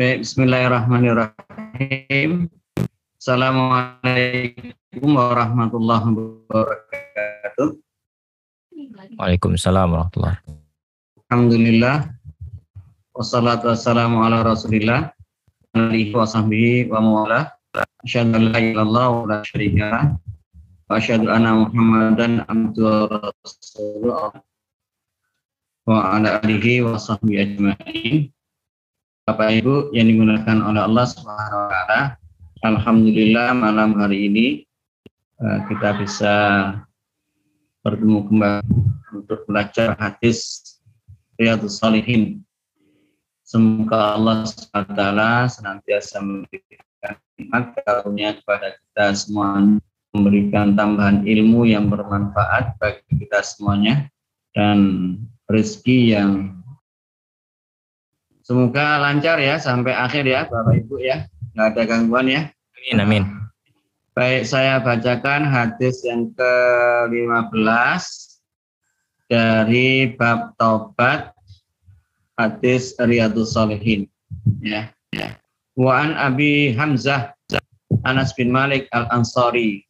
Baik, Bismillahirrahmanirrahim. Assalamualaikum warahmatullahi wabarakatuh. Waalaikumsalam warahmatullahi Alhamdulillah. Wassalatu wassalamu ala rasulillah. Alihi wa sahbihi wa mawala. Asyadu an la ilallah wa la syarika Wa asyadu anna muhammadan abdu rasulullah. Wa ala alihi wa sahbihi ajma'in. Bapak Ibu yang digunakan oleh Allah Subhanahu wa taala. Alhamdulillah malam hari ini eh, kita bisa bertemu kembali untuk belajar hadis Riyadus Salihin. Semoga Allah SWT senantiasa memberikan nikmat karunia kepada kita semua, memberikan tambahan ilmu yang bermanfaat bagi kita semuanya, dan rezeki yang Semoga lancar ya sampai akhir ya Bapak Ibu ya. Nggak ada gangguan ya. Amin, amin. Baik, saya bacakan hadis yang ke-15 dari bab taubat hadis Riyadus Salihin. Ya, ya. Wa an Abi Hamzah Anas bin Malik Al-Ansari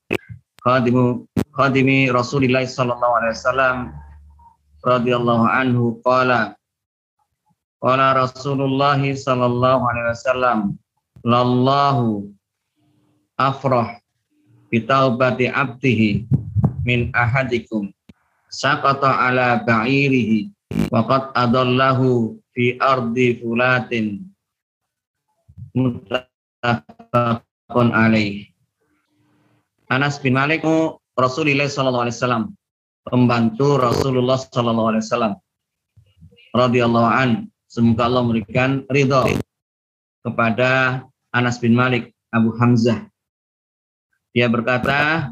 khadimu khadimi Rasulillah sallallahu alaihi wasallam radhiyallahu anhu qala Qala Rasulullah sallallahu alaihi wasallam, "Lallahu afrah bi taubati abdihi min ahadikum saqata ala ba'irihi wa qad adallahu fi ardi fulatin muttafaqun alaih." Anas bin Malik Rasulullah sallallahu alaihi wasallam pembantu Rasulullah sallallahu alaihi wasallam radhiyallahu an Semoga Allah memberikan ridho kepada Anas bin Malik Abu Hamzah. Dia berkata,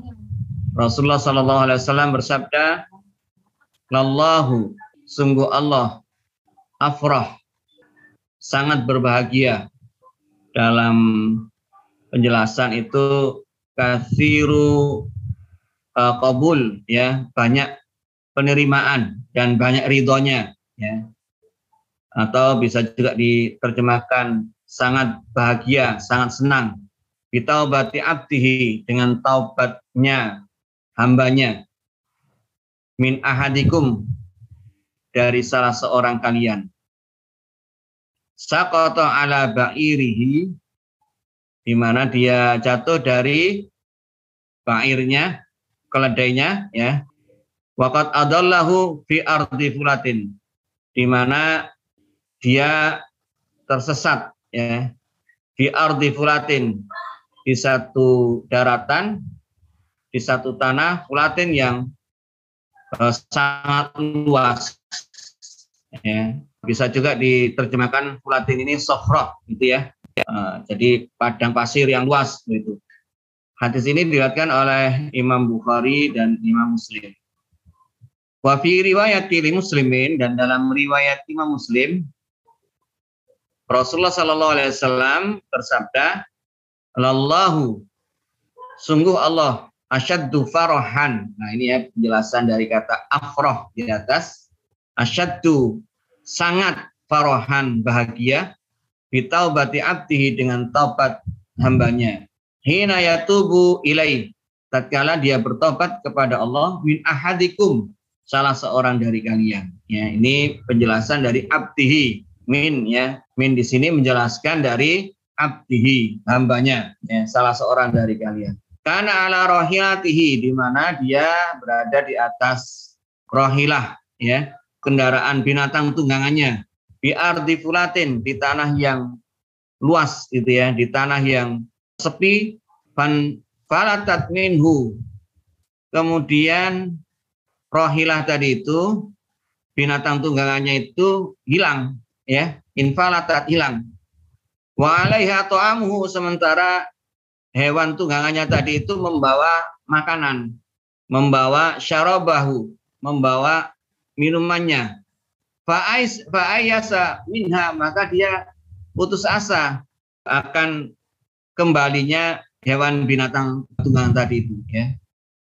Rasulullah Shallallahu Alaihi Wasallam bersabda, "Lallahu, sungguh Allah, afrah, sangat berbahagia." Dalam penjelasan itu kathiru kabul, ya banyak penerimaan dan banyak ridhonya, ya atau bisa juga diterjemahkan sangat bahagia, sangat senang. Bitaubati abdihi dengan taubatnya hambanya. Min ahadikum dari salah seorang kalian. Sakoto ala ba'irihi di mana dia jatuh dari ba'irnya, keledainya ya. Waqat adallahu fi ardi fulatin di mana dia tersesat ya. Di ardi fulatin di satu daratan di satu tanah fulatin yang uh, sangat luas ya. Bisa juga diterjemahkan fulatin ini sofroh gitu ya. Uh, jadi padang pasir yang luas gitu. Hadis ini diriwayatkan oleh Imam Bukhari dan Imam Muslim. Wa fi riwayat muslimin dan dalam riwayat Imam Muslim Rasulullah Shallallahu Alaihi Wasallam bersabda, "Lallahu, sungguh Allah asyaddu farohan." Nah ini ya penjelasan dari kata afroh di atas. Asyaddu sangat farohan bahagia. Bitaubati abdihi dengan taubat hambanya. Hina yatubu ilai. Tatkala dia bertobat kepada Allah min ahadikum salah seorang dari kalian. Ya, ini penjelasan dari abdihi min ya. Min di sini menjelaskan dari abdihi hambanya ya salah seorang dari kalian. Karena ala rohilatihi di mana dia berada di atas rohilah ya kendaraan binatang tunggangannya. Di ardi fulatin di tanah yang luas itu ya di tanah yang sepi. Fan falatat minhu. Kemudian rohilah tadi itu binatang tunggangannya itu hilang ya infalatat hilang. Wa alaiha ta'amuhu sementara hewan tunggangannya tadi itu membawa makanan membawa syarabahu membawa minumannya. Fa'ais fa'ayasa minha maka dia putus asa akan kembalinya hewan binatang tunggangan tadi itu ya.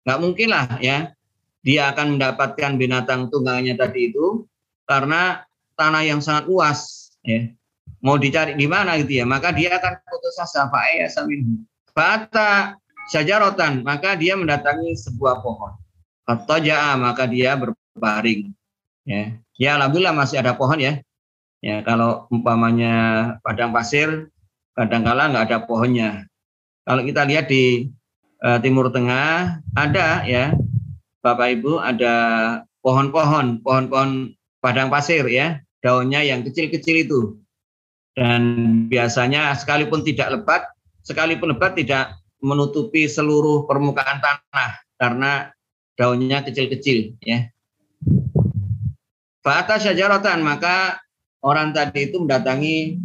Nggak mungkin lah ya dia akan mendapatkan binatang tunggangannya tadi itu karena tanah yang sangat luas ya mau dicari di mana gitu ya, maka dia akan putus asa fa'aya samin. Fata sajarotan, maka dia mendatangi sebuah pohon. Fataja'a, maka dia berbaring. Ya. ya, alhamdulillah masih ada pohon ya. Ya, kalau umpamanya padang pasir, kadang-kala nggak ada pohonnya. Kalau kita lihat di uh, Timur Tengah, ada ya, Bapak Ibu, ada pohon-pohon, pohon-pohon padang pasir ya, daunnya yang kecil-kecil itu. Dan biasanya sekalipun tidak lebat, sekalipun lebat tidak menutupi seluruh permukaan tanah karena daunnya kecil-kecil ya. Fata syajaratan maka orang tadi itu mendatangi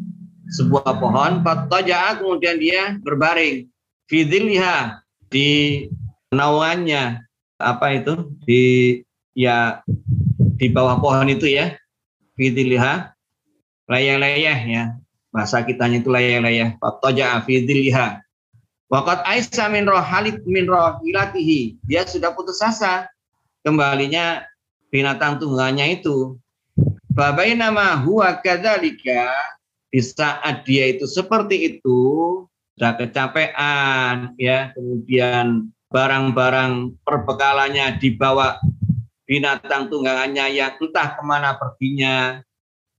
sebuah pohon, fataja'a kemudian dia berbaring. Fidilha di naungannya apa itu? Di ya di bawah pohon itu ya fidilha layah-layah ya. Bahasa kitanya itu layah-layah. Fataja fi dhilliha waqad aisa min rohalik min rohilatihi dia sudah putus asa. Kembalinya binatang tunggangannya itu. Babai nama huwa kadzalika di saat dia itu seperti itu sudah kecapean ya. Kemudian barang-barang perbekalannya dibawa binatang tunggangannya yang entah ke mana perginya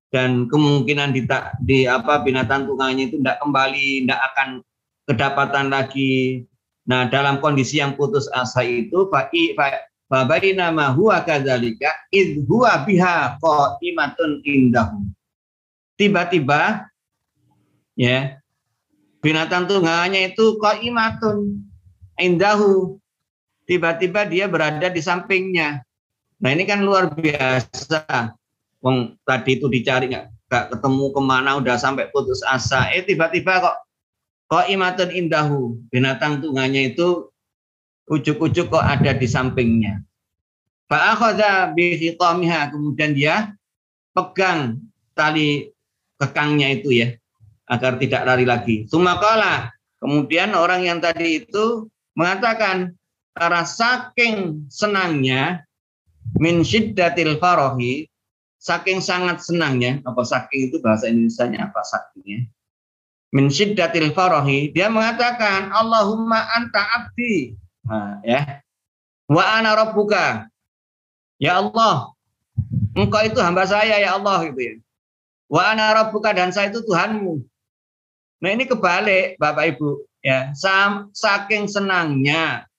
dan kemungkinan di, di apa binatang tunggangannya itu tidak kembali, tidak akan kedapatan lagi. Nah, dalam kondisi yang putus asa itu fa'i nama huwa kadzalika id huwa biha qaimatun indahu. Tiba-tiba ya binatang tunggangannya itu qaimatun indahu. Tiba-tiba dia berada di sampingnya. Nah, ini kan luar biasa Wong tadi itu dicari nggak nggak ketemu ke mana udah sampai putus asa. Eh tiba-tiba kok kok imatun indahu binatang tunggannya itu ujuk-ujuk kok ada di sampingnya. Fa'akhadha bihitamiha kemudian dia pegang tali kekangnya itu ya agar tidak lari lagi. Sumakala kemudian orang yang tadi itu mengatakan karena saking senangnya min syiddatil farohi saking sangat senangnya, apa saking itu bahasa Indonesia-nya apa sakingnya? Min syiddatil farahi, dia mengatakan, Allahumma anta abdi. Nah, ya. Wa ana rabbuka. Ya Allah, engkau itu hamba saya ya Allah gitu ya. Wa ana rabbuka dan saya itu Tuhanmu. Nah ini kebalik Bapak Ibu ya. Saking senangnya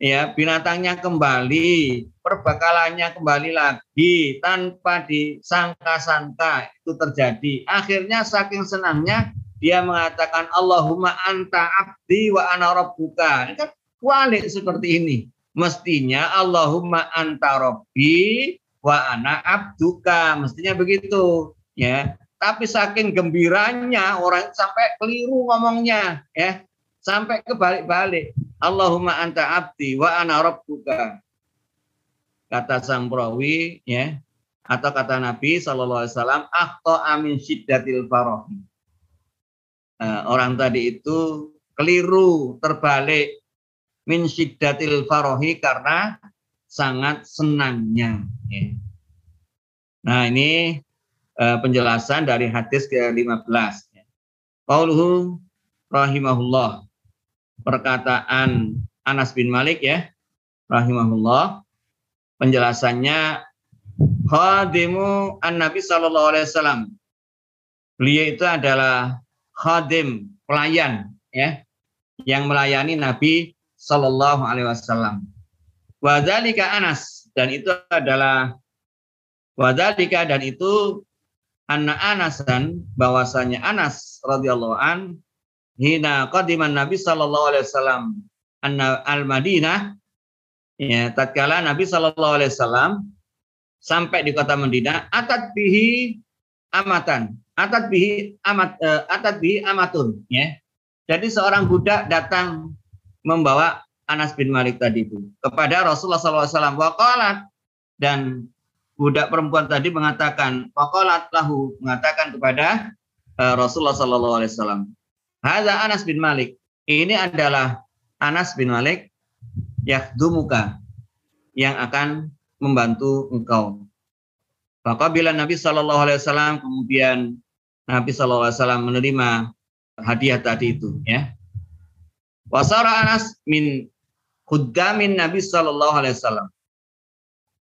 ya binatangnya kembali, perbekalannya kembali lagi tanpa disangka-sangka itu terjadi. Akhirnya saking senangnya dia mengatakan Allahumma anta abdi wa ana rabbuka. Ini kan walik seperti ini. Mestinya Allahumma anta rabbi wa ana abduka. Mestinya begitu, ya. Tapi saking gembiranya orang sampai keliru ngomongnya, ya sampai kebalik-balik. Allahumma anta abdi wa ana rabbuka. Kata sang perawi ya atau kata Nabi Shallallahu Alaihi Wasallam akto amin syiddatil farohi. Nah, orang tadi itu keliru terbalik min syiddatil farohi karena sangat senangnya. Ya. Nah ini uh, penjelasan dari hadis ke-15. Ya. Qauluhu rahimahullah perkataan Anas bin Malik ya rahimahullah. Penjelasannya khadimu an Nabi sallallahu alaihi wasallam. Beliau itu adalah khadim pelayan ya yang melayani Nabi sallallahu alaihi wasallam. Wadzalika Anas dan itu adalah wadzalika dan itu anna Anasan bahwasanya Anas radhiyallahu an hina qadiman Nabi sallallahu alaihi wasallam. Al Madinah ya tatkala Nabi sallallahu alaihi wasallam sampai di kota Madinah atat bihi amatan. Atat bihi amat uh, atat bihi amatun ya. Jadi seorang budak datang membawa Anas bin Malik tadi itu kepada Rasulullah SAW waqalat. Dan budak perempuan tadi mengatakan waqalat lahu mengatakan kepada uh, Rasulullah SAW Hadza Anas bin Malik. Ini adalah Anas bin Malik yakdumuka yang akan membantu engkau. Maka bila Nabi Shallallahu Alaihi Wasallam kemudian Nabi SAW menerima hadiah tadi itu ya. Wasara Anas min khuddamin Nabi Sallallahu Alaihi Wasallam.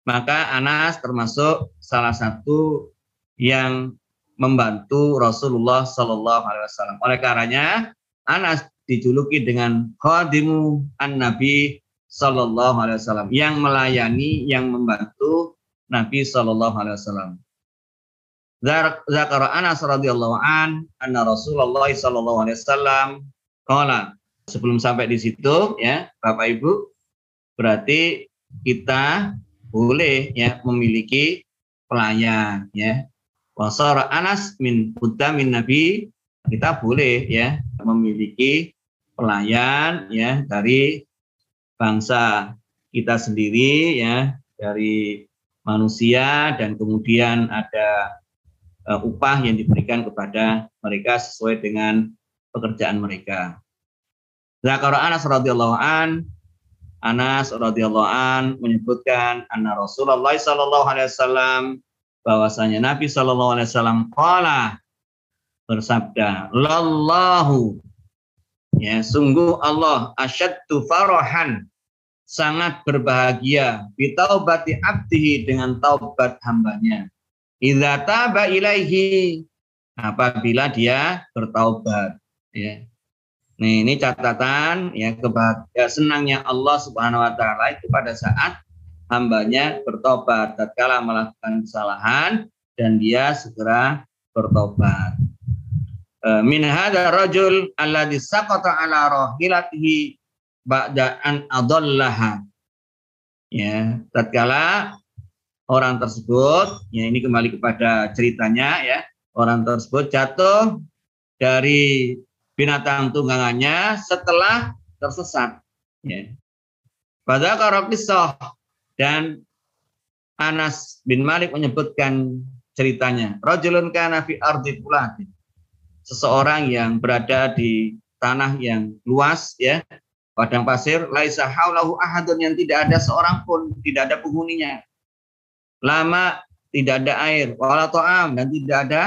Maka Anas termasuk salah satu yang membantu Rasulullah Sallallahu Alaihi Wasallam. Oleh karenanya Anas dijuluki dengan khadimu an Nabi Sallallahu Alaihi Wasallam yang melayani, yang membantu Nabi Sallallahu Alaihi Wasallam. Zakara Anas radhiyallahu an anna Rasulullah sallallahu alaihi wasallam qala sebelum sampai di situ ya Bapak Ibu berarti kita boleh ya memiliki pelayan ya wasara Anas min min Nabi kita boleh ya memiliki pelayan ya dari bangsa kita sendiri ya dari manusia dan kemudian ada uh, upah yang diberikan kepada mereka sesuai dengan pekerjaan mereka. Zakara Anas radhiyallahu an Anas radhiyallahu an menyebutkan anna Rasulullah sallallahu alaihi wasallam bahwasanya Nabi sallallahu alaihi wasallam qala bersabda lallahu ya sungguh Allah asyaddu farahan sangat berbahagia bitaubati abdihi dengan taubat hambanya Idza taba ilaihi apabila dia bertaubat ya. Nih, ini catatan ya kebahagiaan senangnya Allah Subhanahu wa taala itu pada saat hambanya bertobat tatkala melakukan kesalahan dan dia segera bertobat. E, min hadza rajul alladhi saqata ala rahilatihi ba'da an adallaha. Ya, tatkala orang tersebut, ya ini kembali kepada ceritanya ya, orang tersebut jatuh dari binatang tunggangannya setelah tersesat. Ya. Pada kisah dan Anas bin Malik menyebutkan ceritanya. Rajulun kana fi ardi. Seseorang yang berada di tanah yang luas ya, padang pasir, laisa haulahu ahadun yang tidak ada seorang pun, tidak ada penghuninya lama tidak ada air, wala to'am dan tidak ada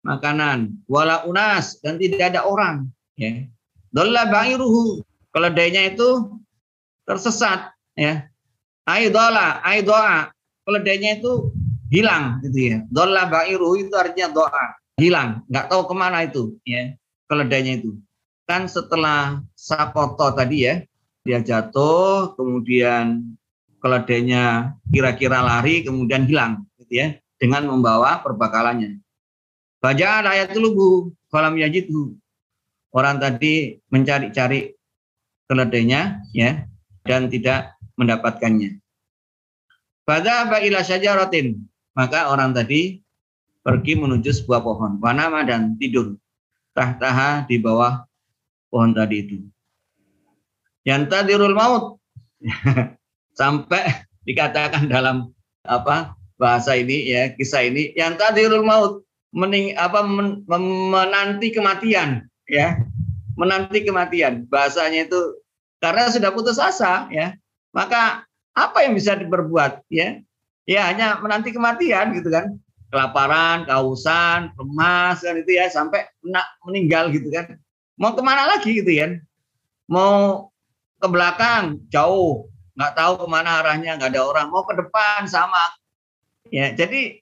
makanan, wala unas dan tidak ada orang. Ya. Dolla ba'iruhu, keledainya itu tersesat. Ya. Aidola, aidoa, keledainya itu hilang gitu ya. Dolla ba'iruhu itu artinya doa, hilang, nggak tahu ke mana itu ya keledainya itu. Kan setelah sakoto tadi ya, dia jatuh, kemudian keledainya kira-kira lari kemudian hilang gitu ya dengan membawa perbakalannya. Baca ayat lubu kolam yajidhu. Orang tadi mencari-cari keledainya ya dan tidak mendapatkannya. Pada ila syajaratin. Maka orang tadi pergi menuju sebuah pohon, wanama dan tidur. Tahtaha di bawah pohon tadi itu. Yang tadirul maut. Sampai dikatakan dalam apa bahasa ini ya kisah ini yang tadi maut. Mening apa men, menanti kematian ya. Menanti kematian. Bahasanya itu karena sudah putus asa ya maka apa yang bisa diperbuat ya ya hanya menanti kematian gitu kan kelaparan kausan lemas kan itu ya sampai meninggal gitu kan mau ke mana lagi gitu ya mau ke belakang jauh nggak tahu ke mana arahnya, nggak ada orang. Mau ke depan sama. Ya, jadi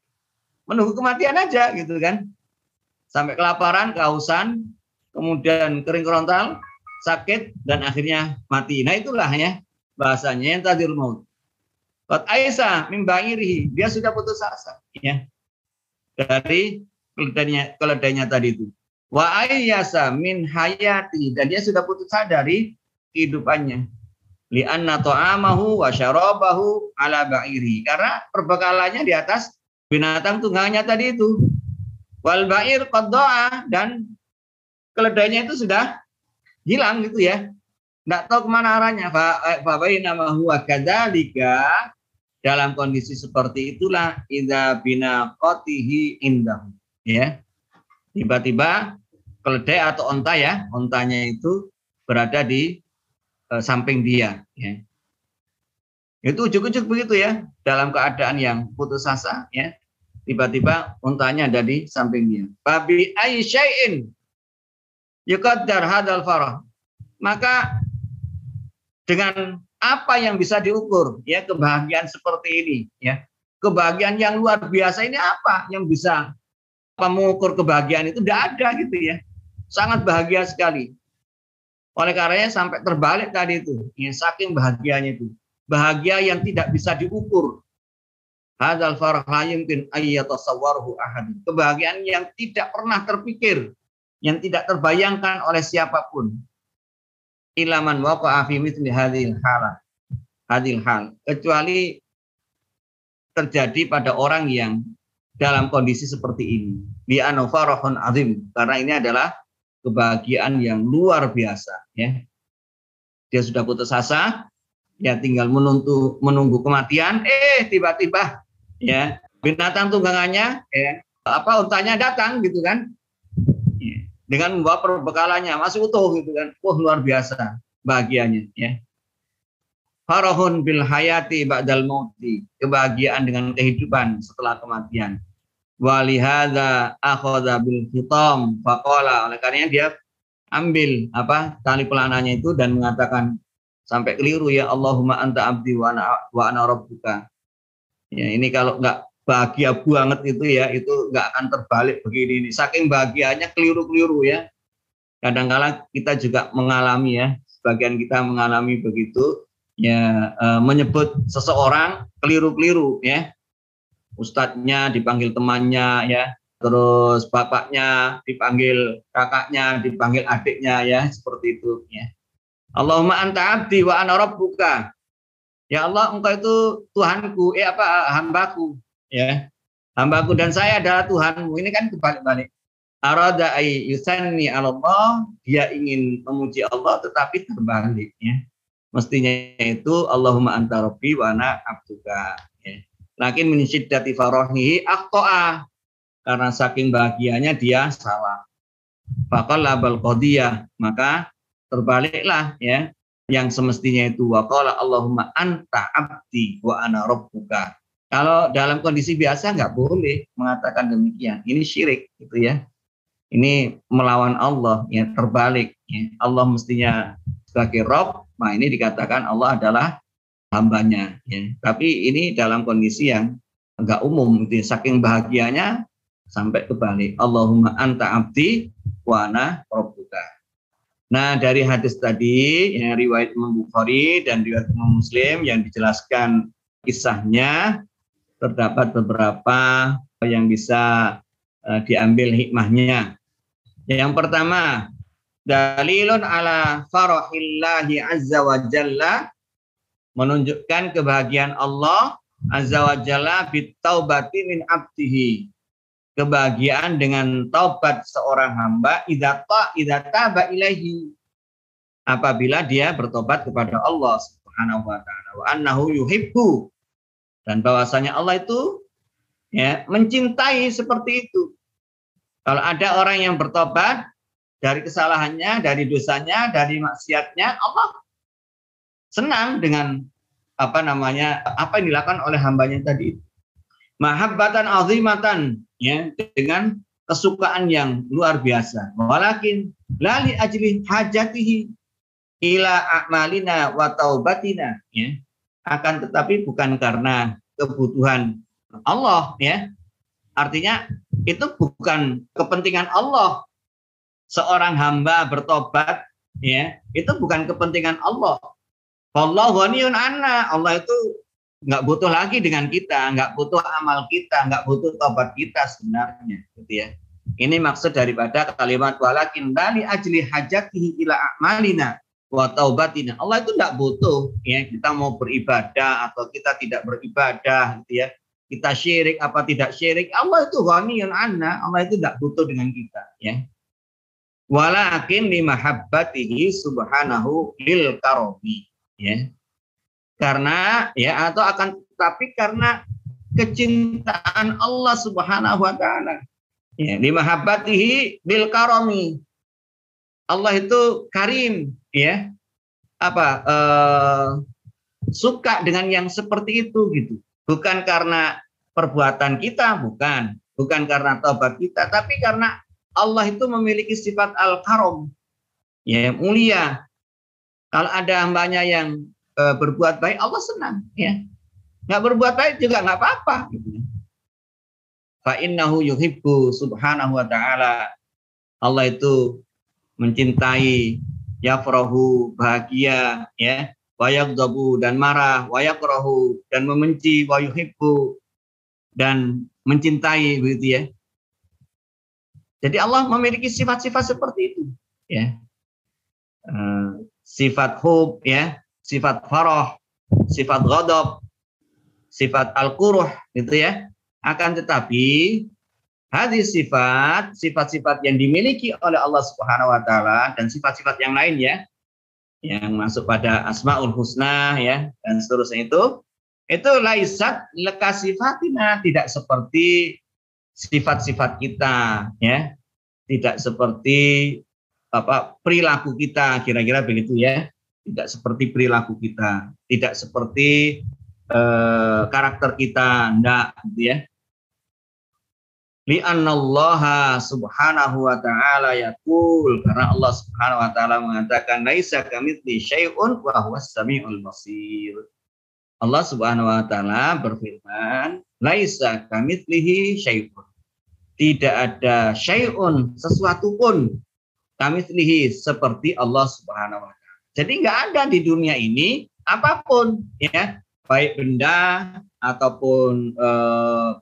menunggu kematian aja gitu kan. Sampai kelaparan, kehausan, kemudian kering kerontal, sakit dan akhirnya mati. Nah itulah ya bahasanya yang tadi maut. Kot Aisyah mimbangiri, dia sudah putus asa ya. Dari keledainya keledainya tadi itu. Wa ayyasa min hayati. Dan dia sudah putus asa dari kehidupannya. Li'anna ta'amahu wa syarabahu ala ba'iri karena perbekalannya di atas binatang tunggangannya tadi itu. Wal ba'ir qadda'a dan keledainya itu sudah hilang gitu ya enggak tahu ke mana arahnya fa eh, nama huwa kadzalika dalam kondisi seperti itulah idza bina qatihi indah ya tiba-tiba keledai atau onta ya ontanya itu berada di uh, samping dia ya. Itu ujuk-ujuk begitu ya dalam keadaan yang putus asa ya. tiba-tiba untanya ada di samping dia. Babi aisyai'in yuqaddar hadal farah. Maka dengan apa yang bisa diukur ya kebahagiaan seperti ini ya. Kebahagiaan yang luar biasa ini apa yang bisa mengukur kebahagiaan itu tidak ada gitu ya. Sangat bahagia sekali. Oleh karenanya sampai terbalik tadi itu, ya, saking bahagianya itu. Bahagia yang tidak bisa diukur. Hadal farah yumkin ayyatasawwaruhu ahad. Kebahagiaan yang tidak pernah terpikir, yang tidak terbayangkan oleh siapa pun. Ilaman waqa'a fi mithli hadhil halah. Hadil hal. Kecuali terjadi pada orang yang dalam kondisi seperti ini. Bi anofarahun azim. Karena ini adalah kebahagiaan yang luar biasa ya. Dia sudah putus asa, ya tinggal menunggu menunggu kematian, eh tiba-tiba ya binatang tunggangannya ya apa untanya datang gitu kan. Dengan membawa perbekalannya masih utuh gitu kan. Wah, luar biasa bahagianya ya. Farahun bil hayati ba'dal mauti. Kebahagiaan dengan kehidupan setelah kematian walihada akhadha bil khitam faqala oleh karenanya dia ambil apa tali pelananya itu dan mengatakan sampai keliru ya Allahumma anta abdi wa ana wa ana rabbuka ya ini kalau nggak bahagia banget itu ya itu nggak akan terbalik begini ini. Saking bahagianya keliru-keliru ya. Kadang-kala kita juga mengalami ya sebagian kita mengalami begitu ya e, menyebut seseorang keliru-keliru ya. Ustadznya dipanggil temannya ya terus bapaknya dipanggil kakaknya dipanggil adiknya ya seperti itu ya. Allahumma anta abdi wa ana rabbuka. Ya Allah engkau itu Tuhanku eh apa hambaku ya hambaku dan saya adalah Tuhanmu ini kan kebalik-balik arada yusanni Allah dia ingin memuji Allah tetapi terbalik ya mestinya itu Allahumma anta rabbi wa ana abduka Lakin min syiddati farahihi aqta'a. Karena saking bahagianya dia salah. Fakal labal qadiyah. Maka terbaliklah ya. Yang semestinya itu waqala Allahumma anta abdi wa ana rabbuka. Kalau dalam kondisi biasa nggak boleh mengatakan demikian. Ini syirik gitu ya. Ini melawan Allah ya terbalik. Ya. Allah mestinya sebagai Rob, nah ini dikatakan Allah adalah hambanya ya. Tapi ini dalam kondisi yang enggak umum gitu ya. Saking bahagianya sampai kebalik. Allahumma anta abdi wa ana rabbuka. Nah, dari hadis tadi yang riwayat Imam Bukhari dan riwayat Muslim yang dijelaskan kisahnya terdapat beberapa yang bisa uh, diambil hikmahnya. Yang pertama, dalilun ala farahillahi azza wa jalla menunjukkan kebahagiaan Allah azza wa jalla bitaubati min abdihi kebahagiaan dengan taubat seorang hamba idata idata ba ilahi apabila dia bertobat kepada Allah Subhanahu wa taala wa annahu yuhibbu dan bahwasanya Allah itu ya mencintai seperti itu. Kalau ada orang yang bertobat dari kesalahannya, dari dosanya, dari maksiatnya, Allah senang dengan apa namanya apa yang dilakukan oleh hambanya tadi. Mahabbatan azimatan ya dengan kesukaan yang luar biasa. Walakin lali ajli hajatihi ila a'malina wa taubatina ya akan tetapi bukan karena kebutuhan Allah ya artinya itu bukan kepentingan Allah seorang hamba bertobat ya itu bukan kepentingan Allah Allah. Allah itu nggak butuh lagi dengan kita, nggak butuh amal kita, nggak butuh tobat kita sebenarnya, gitu ya. Ini maksud daripada kalimat walakin bali ajli hajatihi ila amalina wa taubatina. Allah itu nggak butuh ya kita mau beribadah atau kita tidak beribadah gitu ya. Kita syirik apa tidak syirik, Allah itu ghaniyun anna. Allah itu tidak butuh dengan kita ya. Walakin limahabbatihi subhanahu lil karomi ya karena ya atau akan tapi karena kecintaan Allah Subhanahu wa taala ya mahabbatihi bil Allah itu karim ya apa e, suka dengan yang seperti itu gitu. Bukan karena perbuatan kita bukan. Bukan karena taubat kita tapi karena Allah itu memiliki sifat al-karom ya mulia. Kalau ada hambanya yang e, berbuat baik Allah senang ya. Nggak berbuat baik juga nggak apa-apa gitu. fa innahu yuhibbu subhanahu wa ta'ala. Allah itu mencintai yafrahu bahagia ya. Wayagdabu dan marah. Wayakrahu dan membenci. Wayuhibbu dan mencintai begitu ya. Jadi Allah memiliki sifat-sifat seperti itu ya. Uh, sifat hub ya. Sifat farah sifat ghadab sifat al-quruh gitu ya. Akan tetapi hadis sifat sifat-sifat yang dimiliki oleh Allah Subhanahu wa taala dan sifat-sifat yang lain ya. Yang masuk pada asmaul husna ya dan seterusnya itu. Itu laisat lekasifatina tidak seperti sifat-sifat kita ya. Tidak seperti apa perilaku kita kira-kira begitu ya. Tidak seperti perilaku kita. Tidak seperti eh, karakter kita enggak gitu ya li'annallaha subhanahu wa ta'ala yaqul. Karena Allah subhanahu wa ta'ala mengatakan laisa kamitsli syai'un wa huwas samiul basir. Allah subhanahu wa ta'ala berfirman laisa kamitslihi syai'un. Tidak ada syai'un sesuatu pun kamitslihi seperti Allah subhanahu wa ta'ala. Jadi nggak ada di dunia ini apa pun ya. Baik benda ataupun e,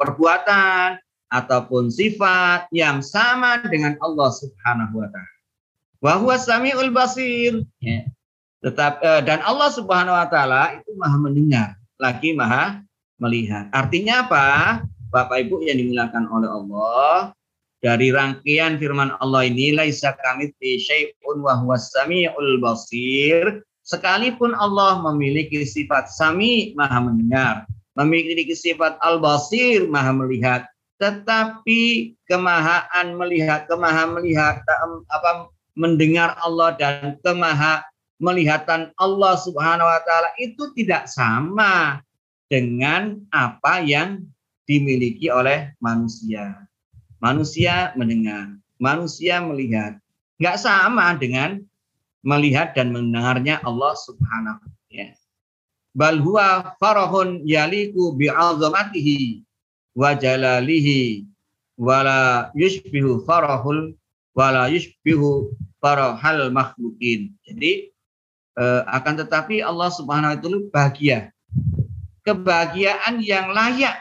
perbuatan ataupun sifat yang sama dengan Allah Subhanahu wa taala. Wa huwa samiul basir. Ya. Tetap eh, dan Allah Subhanahu wa taala itu Maha mendengar, lagi Maha melihat. Artinya apa? Bapak Ibu yang dimuliakan oleh Allah, dari rangkaian firman Allah ini laisa kamitsli syai'un wa huwas samiul basir. Sekalipun Allah memiliki sifat sami, Maha mendengar, memiliki sifat al-basir, Maha melihat, tetapi kemahaan melihat kemaha melihat apa mendengar Allah dan kemaha melihatan Allah Subhanahu wa taala itu tidak sama dengan apa yang dimiliki oleh manusia. Manusia mendengar, manusia melihat. Enggak sama dengan melihat dan mendengarnya Allah Subhanahu ya. Bal huwa farahun yaliku bi'azamatihi wa jalalihi wala yushbihu farahul wala yushbihu farahal makhlukin. Jadi eh, akan tetapi Allah Subhanahu wa taala bahagia. Kebahagiaan yang layak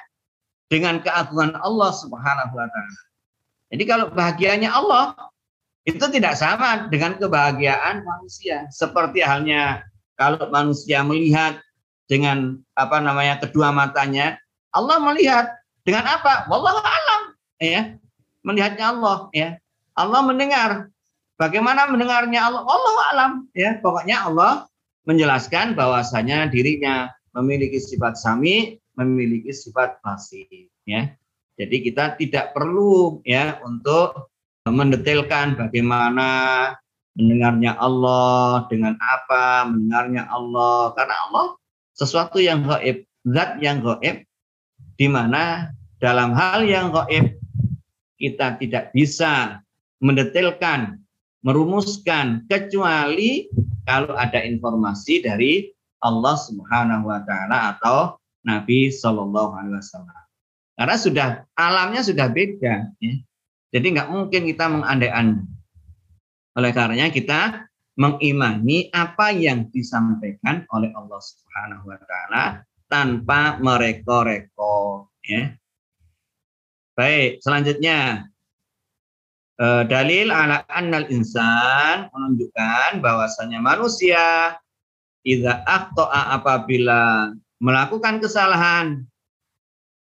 dengan keagungan Allah Subhanahu wa taala. Jadi kalau bahagianya Allah itu tidak sama dengan kebahagiaan manusia. Seperti halnya kalau manusia melihat dengan apa namanya kedua matanya, Allah melihat dengan apa? Wallahu alam. Ya. Melihatnya Allah. Ya. Allah mendengar. Bagaimana mendengarnya Allah? Wallahu alam. Ya. Pokoknya Allah menjelaskan bahwasanya dirinya memiliki sifat sami, memiliki sifat pasif. Ya. Jadi kita tidak perlu ya untuk mendetailkan bagaimana mendengarnya Allah dengan apa mendengarnya Allah karena Allah sesuatu yang gaib zat yang gaib di mana dalam hal yang gaib kita tidak bisa mendetailkan, merumuskan kecuali kalau ada informasi dari Allah Subhanahu wa taala atau Nabi Shallallahu alaihi wasallam. Karena sudah alamnya sudah beda ya. Jadi nggak mungkin kita mengandai-andai. Oleh karenanya kita mengimani apa yang disampaikan oleh Allah Subhanahu wa taala tanpa mereko-reko ya. Baik, selanjutnya. Uh, dalil ala annal insan menunjukkan bahwasanya manusia idza aqta'a apabila melakukan kesalahan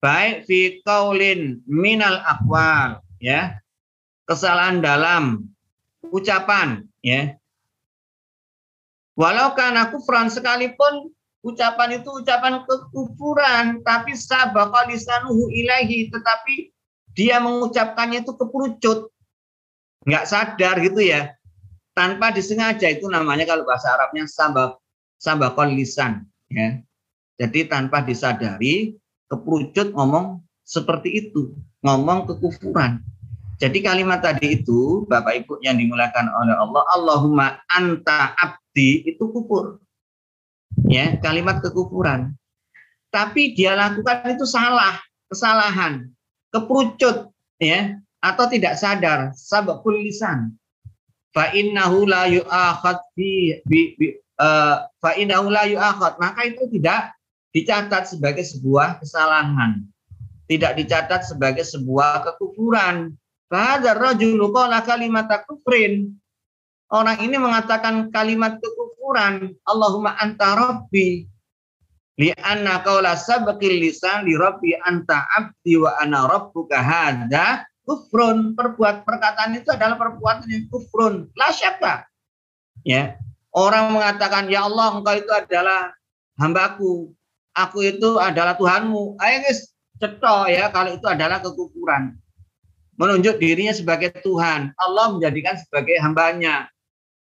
baik fi qaulin minal aqwal ya kesalahan dalam ucapan ya. Walau karena kufran sekalipun ucapan itu ucapan kekufuran tapi sabaqa lisanuhu ilahi tetapi dia mengucapkannya itu keperucut nggak sadar gitu ya tanpa disengaja itu namanya kalau bahasa Arabnya sabak sabakon lisan ya jadi tanpa disadari keperucut ngomong seperti itu, ngomong kekufuran. Jadi kalimat tadi itu, Bapak Ibu yang dimulakan oleh Allah, Allahumma anta abdi, itu kufur. Ya, kalimat kekufuran. Tapi dia lakukan itu salah, kesalahan, keperucut, ya, atau tidak sadar, sabakul lisan. Fa innahu la yu'akhad bi, bi, uh, fa innahu la yu'akhad. Maka itu tidak dicatat sebagai sebuah kesalahan tidak dicatat sebagai sebuah kekufuran. Bahada rajulu qala kalimat kufrin. Orang ini mengatakan kalimat kekufuran. Allahumma anta rabbi. Lianna qawla sabqil lisan li rabbi anta abdi wa ana rabbuka hadza kufrun. Perbuat perkataan itu adalah perbuatan yang kufrun. La syakka. Ya. Orang mengatakan ya Allah engkau itu adalah hambaku. Aku itu adalah Tuhanmu. Ayo guys, cetok ya kalau itu adalah kekufuran. Menunjuk dirinya sebagai Tuhan, Allah menjadikan sebagai hambanya.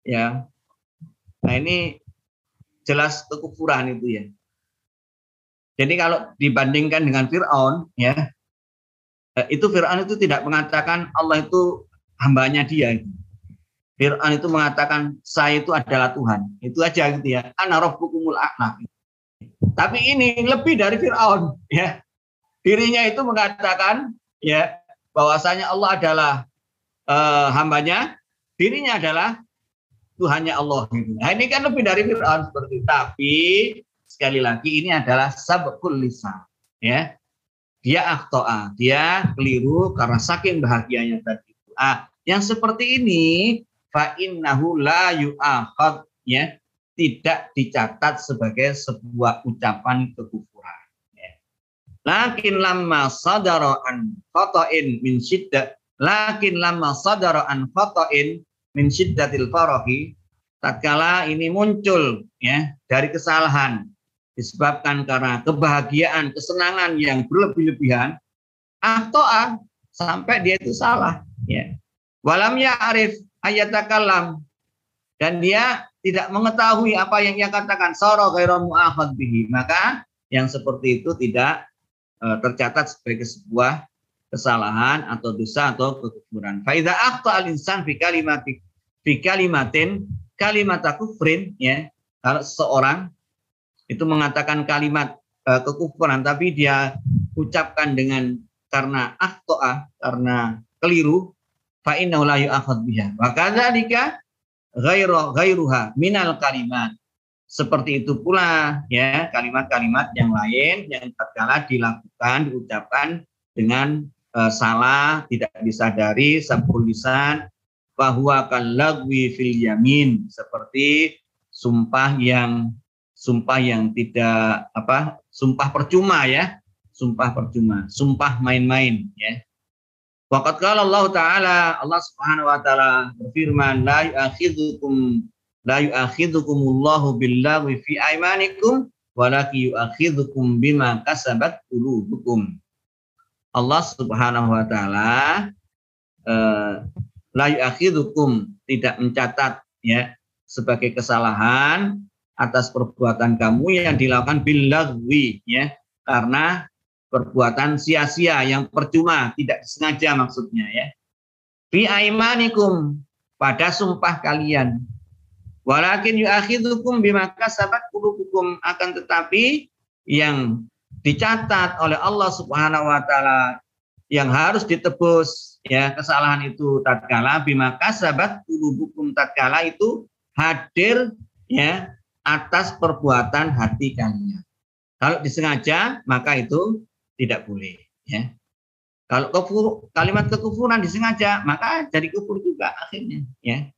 Ya. Nah, ini jelas kekufuran itu ya. Jadi kalau dibandingkan dengan Firaun ya, eh, itu Firaun itu tidak mengatakan Allah itu hambanya dia. Fir'aun itu mengatakan saya itu adalah Tuhan. Itu aja gitu ya. Ana rabbukumul a'la. Tapi ini lebih dari Fir'aun ya dirinya itu mengatakan ya bahwasanya Allah adalah uh, hambanya, dirinya adalah Tuhannya Allah. Gitu. Nah ini kan lebih dari Fir'aun seperti. Tapi sekali lagi ini adalah sabkul lisan. Ya, dia aktoa, dia keliru karena saking bahagianya tadi. Ah, yang seperti ini fa innahu la yu'akhad ya tidak dicatat sebagai sebuah ucapan kekufuran. Lakin lama sadara an khata'in min syiddat lakin lama sadara an khata'in min syiddatil farahi tatkala ini muncul ya dari kesalahan disebabkan karena kebahagiaan, kesenangan yang berlebih-lebihan ahtoa sampai dia itu salah ya. Walam ya arif ayatakalam dan dia tidak mengetahui apa yang ia katakan soro ghairu bihi maka yang seperti itu tidak Eh, tercatat sebagai sebuah kesalahan atau dosa atau kekufuran. Faida akta al insan fi kalimati fi kalimatin kalimat kufrin ya kalau seseorang itu mengatakan kalimat uh, kekufuran. Tapi dia ucapkan dengan karena aktoa karena keliru fa innahu la yu'akhad biha. Wa kadzalika ghairu ghairuha minal kalimat. Seperti itu pula ya kalimat-kalimat yang lain yang tatkala dilakukan diucapkan dengan uh, salah tidak disadari lisan bahwa kalagwi fil yamin. Seperti sumpah yang sumpah yang tidak apa sumpah percuma ya. Sumpah percuma. Sumpah main-main ya. Waqat qala Allah taala Allah Subhanahu wa taala berfirman la yu'akhidhukum la yu'akhidhukumullahu billahi fi aymanikum walakin yu'akhidhukum bima kasabat qulubukum. Allah Subhanahu wa taala eh, la yu'akhidhukum tidak mencatat ya sebagai kesalahan atas perbuatan kamu yang dilakukan billagwi ya. Karena perbuatan sia-sia yang percuma tidak disengaja maksudnya ya. Fi aimanikum pada sumpah kalian. Walakin yu'akhidhukum bima kasabat qulubukum. Akan tetapi yang dicatat oleh Allah Subhanahu wa taala yang harus ditebus ya kesalahan itu tatkala bima kasabat qulubukum. Tatkala itu hadir ya atas perbuatan hati kalian. Kalau disengaja maka itu tidak boleh ya. Kalau kufur, kalimat kekufuran disengaja maka jadi kufur juga akhirnya ya.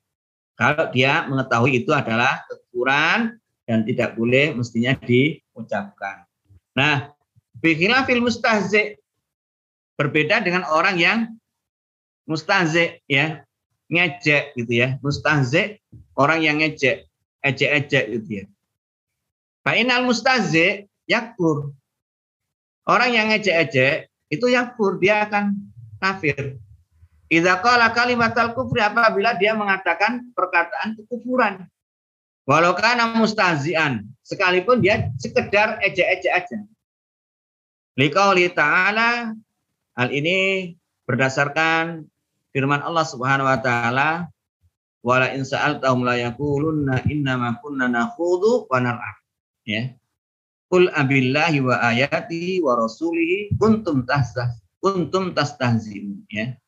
Kalau dia mengetahui itu adalah kekufuran dan tidak boleh mestinya diucapkan. Nah, bikinlah film mustahzi berbeda dengan orang yang mustahzi ya, ngejek gitu ya. Mustahzi orang yang ngejek, ejek-ejek gitu ya. Fa'inal mustahzi yakur. Orang yang ngejek-ejek itu yakur, dia akan kafir. Idza qala kalimatal kufri apabila dia mengatakan perkataan kekufuran. Walau kana mustahzian, sekalipun dia sekedar ejek-ejek aja. Liqauli ta'ala Hal ini berdasarkan firman Allah Subhanahu wa taala wala in sa'altahum la yaqulunna ma kunna nakhudhu wa ya. Qul abillahi wa ayatihi wa rasulihi kuntum tastah kuntum tastahzin ya.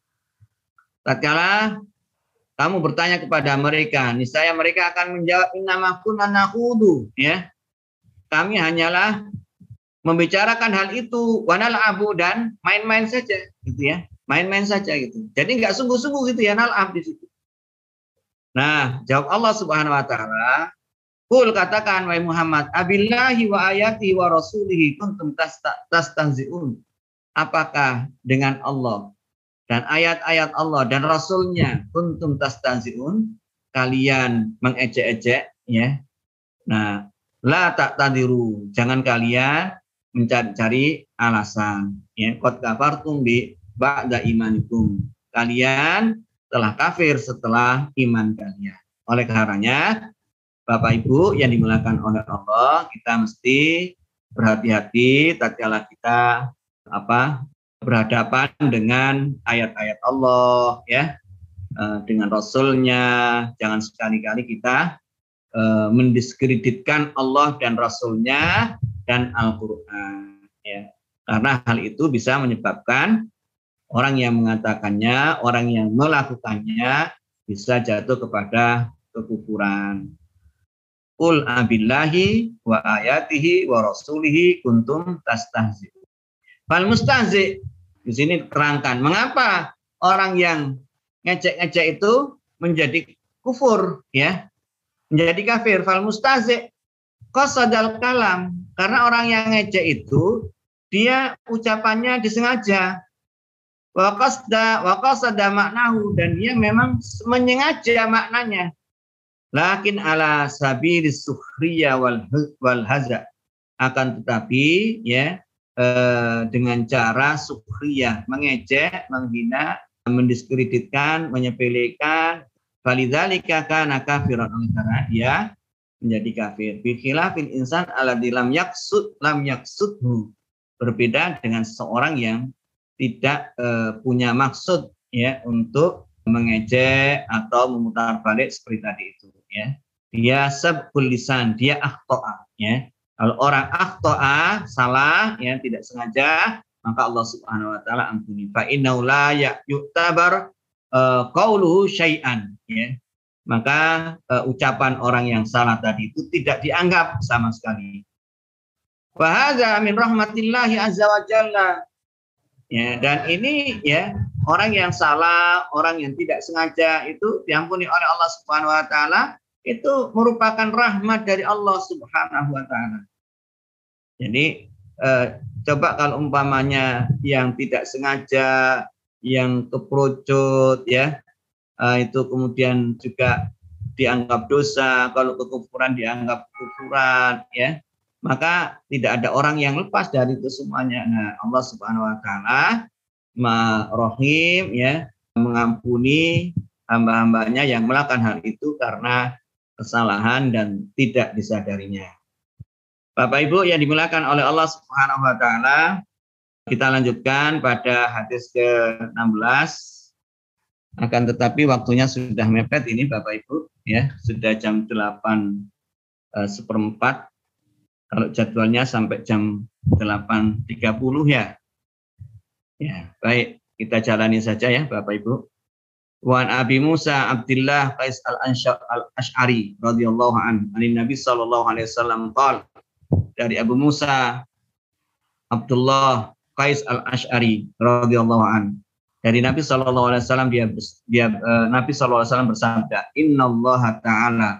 Tatkala kamu bertanya kepada mereka niscaya mereka akan menjawab innama kunna nakhudhu. Ya. Kami hanyalah membicarakan hal itu wanal abu dan main-main saja gitu ya. Main-main saja gitu. Jadi nggak sungguh-sungguh gitu ya nalab di situ nah jawab Allah subhanahu wa taala Kul katakan wahai Muhammad abillahi wa ayati wa rasulihi kuntum tastahzi'un apakah dengan Allah dan ayat-ayat Allah dan rasulnya kuntum tastahzi'un kalian mengejek-ejek ya nah la tak tadiru jangan kalian mencari-cari alasan. Ya, kot kafartum bi ba'da imanikum. Kalian telah kafir setelah iman kalian. Oleh karenanya, Bapak Ibu yang dimulakan oleh Allah, kita mesti berhati-hati tatkala kita apa berhadapan dengan ayat-ayat Allah ya eh, dengan Rasulnya jangan sekali-kali kita uh, mendiskreditkan Allah dan Rasulnya dan Al-Quran. Ya. Karena hal itu bisa menyebabkan orang yang mengatakannya, orang yang melakukannya bisa jatuh kepada kekufuran. Qul abillahi wa ayatihi wa rasulihi kuntum tastahzi. Fal mustahzi. Di sini terangkan mengapa orang yang ngecek-ngecek itu menjadi kufur ya? Menjadi kafir. Fal mustahzi. Qasadal kalam. Karena orang yang ngejek itu dia ucapannya disengaja waqasda waqasada maknahu dan dia memang menyengaja maknanya lakin ala sabilis sukhriya wal wal haza akan tetapi ya eh, dengan cara sukhriya mengejek menghina mendiskreditkan menyepelekan Falidzalika kana kafiran oleh karena dia menjadi kafir. Bi khilafil insan alladzi lam yaksud lam yaksudhu. Berbeda dengan seorang yang tidak uh, punya maksud ya untuk mengejek atau memutar balik seperti tadi itu ya. Dia sabkul lisan, dia akhtoa ya. Kalau orang akhtoa salah ya tidak sengaja maka Allah Subhanahu wa taala ampuni. Fa innahu la yu'tabar uh, syai'an ya maka uh, ucapan orang yang salah tadi itu tidak dianggap sama sekali. Wahada min rahmatillahi azza wa jalla. Ya, dan ini ya orang yang salah, orang yang tidak sengaja itu diampuni oleh Allah Subhanahu wa taala itu merupakan rahmat dari Allah Subhanahu wa taala. Jadi eh, coba kalau umpamanya yang tidak sengaja, yang keprojot ya, uh, itu kemudian juga dianggap dosa, kalau kekufuran dianggap kekufuran, ya, maka tidak ada orang yang lepas dari itu semuanya. Nah, Allah Subhanahu Wa Taala Rohim, ya, mengampuni hamba-hambanya yang melakukan hal itu karena kesalahan dan tidak disadarinya. Bapak Ibu yang dimulakan oleh Allah Subhanahu wa taala, kita lanjutkan pada hadis ke-16 akan tetapi waktunya sudah mepet ini Bapak Ibu ya, sudah jam 8 eh, seperempat. Kalau jadwalnya sampai jam 8.30 ya. Ya, baik, kita jalani saja ya Bapak Ibu. Wan Abi Musa Abdullah Qais Al-Ash'ari radhiyallahu an dari Nabi sallallahu alaihi wasallam qol dari Abu Musa Abdullah Qais Al-Ash'ari radhiyallahu an dari Nabi Shallallahu Alaihi Wasallam dia, dia uh, Nabi Shallallahu Alaihi Wasallam bersabda Inna Allah Taala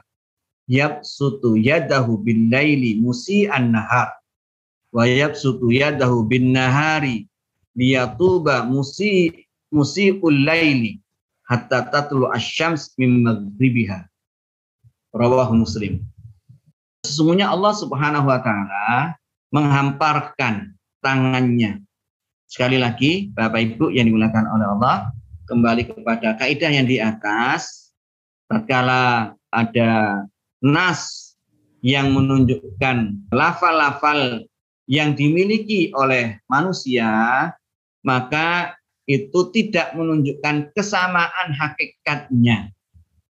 yabsutu yadahu bin laili musi'an nahar wa yabsutu yadahu bin nahari liyatuba musi musi'ul laili hatta tatlu asyams min maghribiha. Rawahu muslim. Sesungguhnya Allah Subhanahu wa taala menghamparkan tangannya. Sekali lagi, Bapak Ibu yang dimuliakan oleh Allah, kembali kepada kaidah yang di atas, tatkala ada nas yang menunjukkan lafal-lafal yang dimiliki oleh manusia, maka itu tidak menunjukkan kesamaan hakikatnya.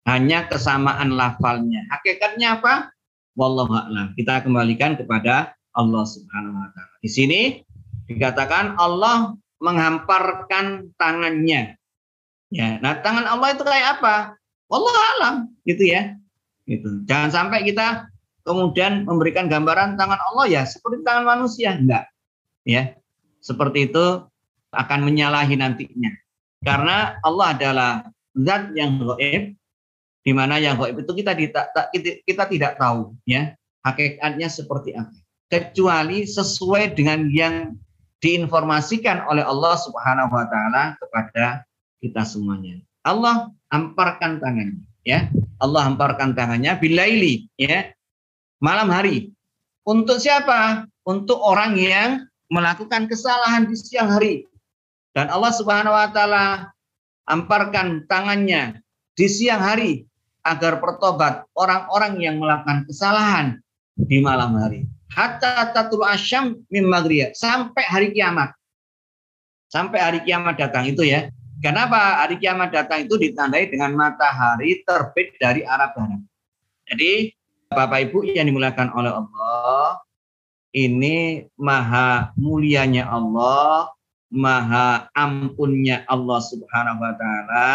Hanya kesamaan lafalnya. Hakikatnya apa? Wallahu a'lam. Kita kembalikan kepada Allah Subhanahu wa taala. Di sini dikatakan Allah menghamparkan tangannya. Ya, nah tangan Allah itu kayak apa? Wallahu a'lam, gitu ya. Gitu. Jangan sampai kita kemudian memberikan gambaran tangan Allah ya seperti tangan manusia, enggak. Ya. Seperti itu akan menyalahi nantinya. Karena Allah adalah zat yang gaib di mana yang gaib itu kita, kita, kita tidak tahu ya hakikatnya seperti apa kecuali sesuai dengan yang diinformasikan oleh Allah Subhanahu wa taala kepada kita semuanya. Allah hamparkan tangannya ya. Allah hamparkan tangannya bilaili ya. Malam hari. Untuk siapa? Untuk orang yang melakukan kesalahan di siang hari. Dan Allah Subhanahu wa taala hamparkan tangannya di siang hari agar bertobat orang-orang yang melakukan kesalahan di malam hari. Hatta tatul asyam maghrib sampai hari kiamat. Sampai hari kiamat datang itu ya. Kenapa hari kiamat datang itu ditandai dengan matahari terbit dari arah barat. Jadi Bapak Ibu yang dimuliakan oleh Allah, ini maha mulianya Allah, maha ampunnya Allah Subhanahu wa taala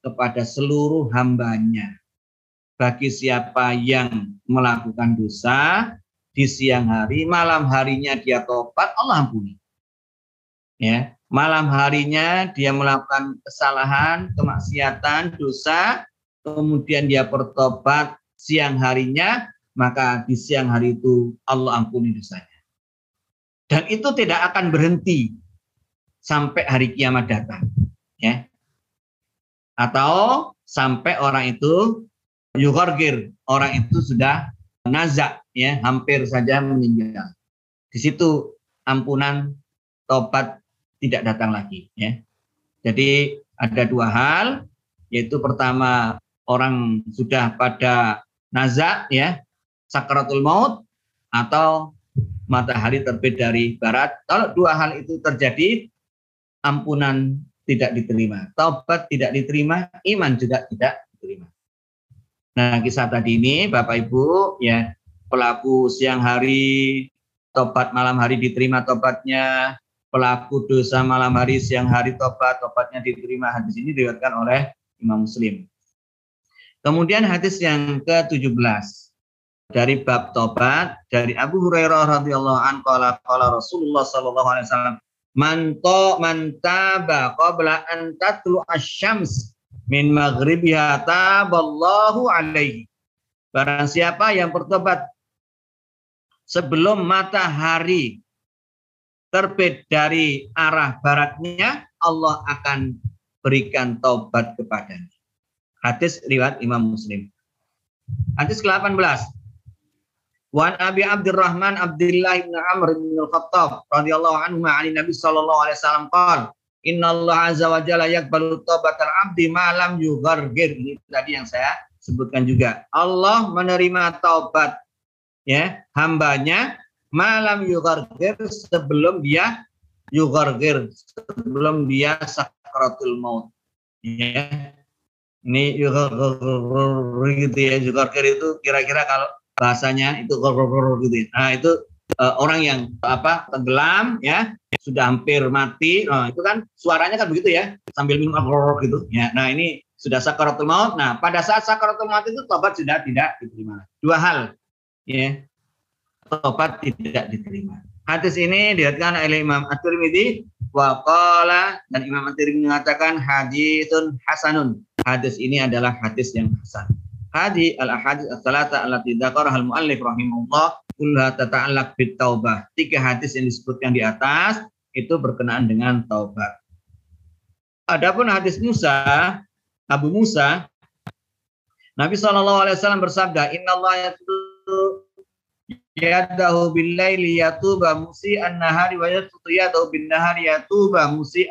kepada seluruh hambanya bagi siapa yang melakukan dosa di siang hari, malam harinya dia tobat, Allah ampuni. Ya, malam harinya dia melakukan kesalahan, kemaksiatan, dosa, kemudian dia bertobat siang harinya, maka di siang hari itu Allah ampuni dosanya. Dan itu tidak akan berhenti sampai hari kiamat datang, ya. Atau sampai orang itu yugargir orang itu sudah nazak ya hampir saja meninggal di situ ampunan tobat tidak datang lagi ya. Jadi ada dua hal yaitu pertama orang sudah pada nazak ya sakaratul maut atau matahari terbit dari barat. Kalau dua hal itu terjadi ampunan tidak diterima taubat tidak diterima iman juga tidak diterima. Nah, kisah tadi ini Bapak Ibu ya pelaku siang hari tobat malam hari diterima tobatnya, pelaku dosa malam hari siang hari tobat tobatnya diterima. Hadis ini diriwayatkan oleh Imam Muslim. Kemudian hadis yang ke-17 dari bab tobat dari Abu Hurairah radhiyallahu an qala qala Rasulullah sallallahu alaihi wasallam man to man taba qabla an tatlu asy-syams min maghribiha taballahu alaihi. Barang siapa yang bertobat sebelum matahari terbit dari arah baratnya, Allah akan berikan taubat kepadanya. Hadis riwayat Imam Muslim. Hadis ke-18. Wan Abi Abdurrahman Abdullah bin Amr bin Al-Khattab radhiyallahu anhu ma'ani Nabi sallallahu alaihi wasallam qala Inna Allah azza wa jalla yakbalu taubatal abdi malam yugargir. Ini tadi yang saya sebutkan juga. Allah menerima taubat ya hambanya malam yugargir sebelum dia yugargir sebelum dia sakaratul maut. Ya. Ini yugargir gitu ya. Yugargir itu kira-kira kalau bahasanya itu gitu. Ya. Nah, itu uh, orang yang apa tenggelam ya sudah hampir mati nah, itu kan suaranya kan begitu ya sambil minum alkohol gitu ya nah ini sudah sakaratul maut nah pada saat sakaratul maut itu tobat sudah tidak diterima dua hal ya tobat tidak diterima hadis ini dilihatkan oleh Imam At-Tirmidzi wa dan Imam At-Tirmidzi mengatakan hadisun hasanun hadis ini adalah hadis yang hasan hadi al ahadits as-salata allati dzakaraha al-muallif rahimahullah kulha tata'allaq bit taubah. Tiga hadis yang disebutkan di atas itu berkenaan dengan taubat. Adapun hadis Musa, Abu Musa, Nabi Wasallam bersabda, Inna Allah yadahu bil laili yatuba musi an nahari wa yatutu yadahu bin nahari yatuba musi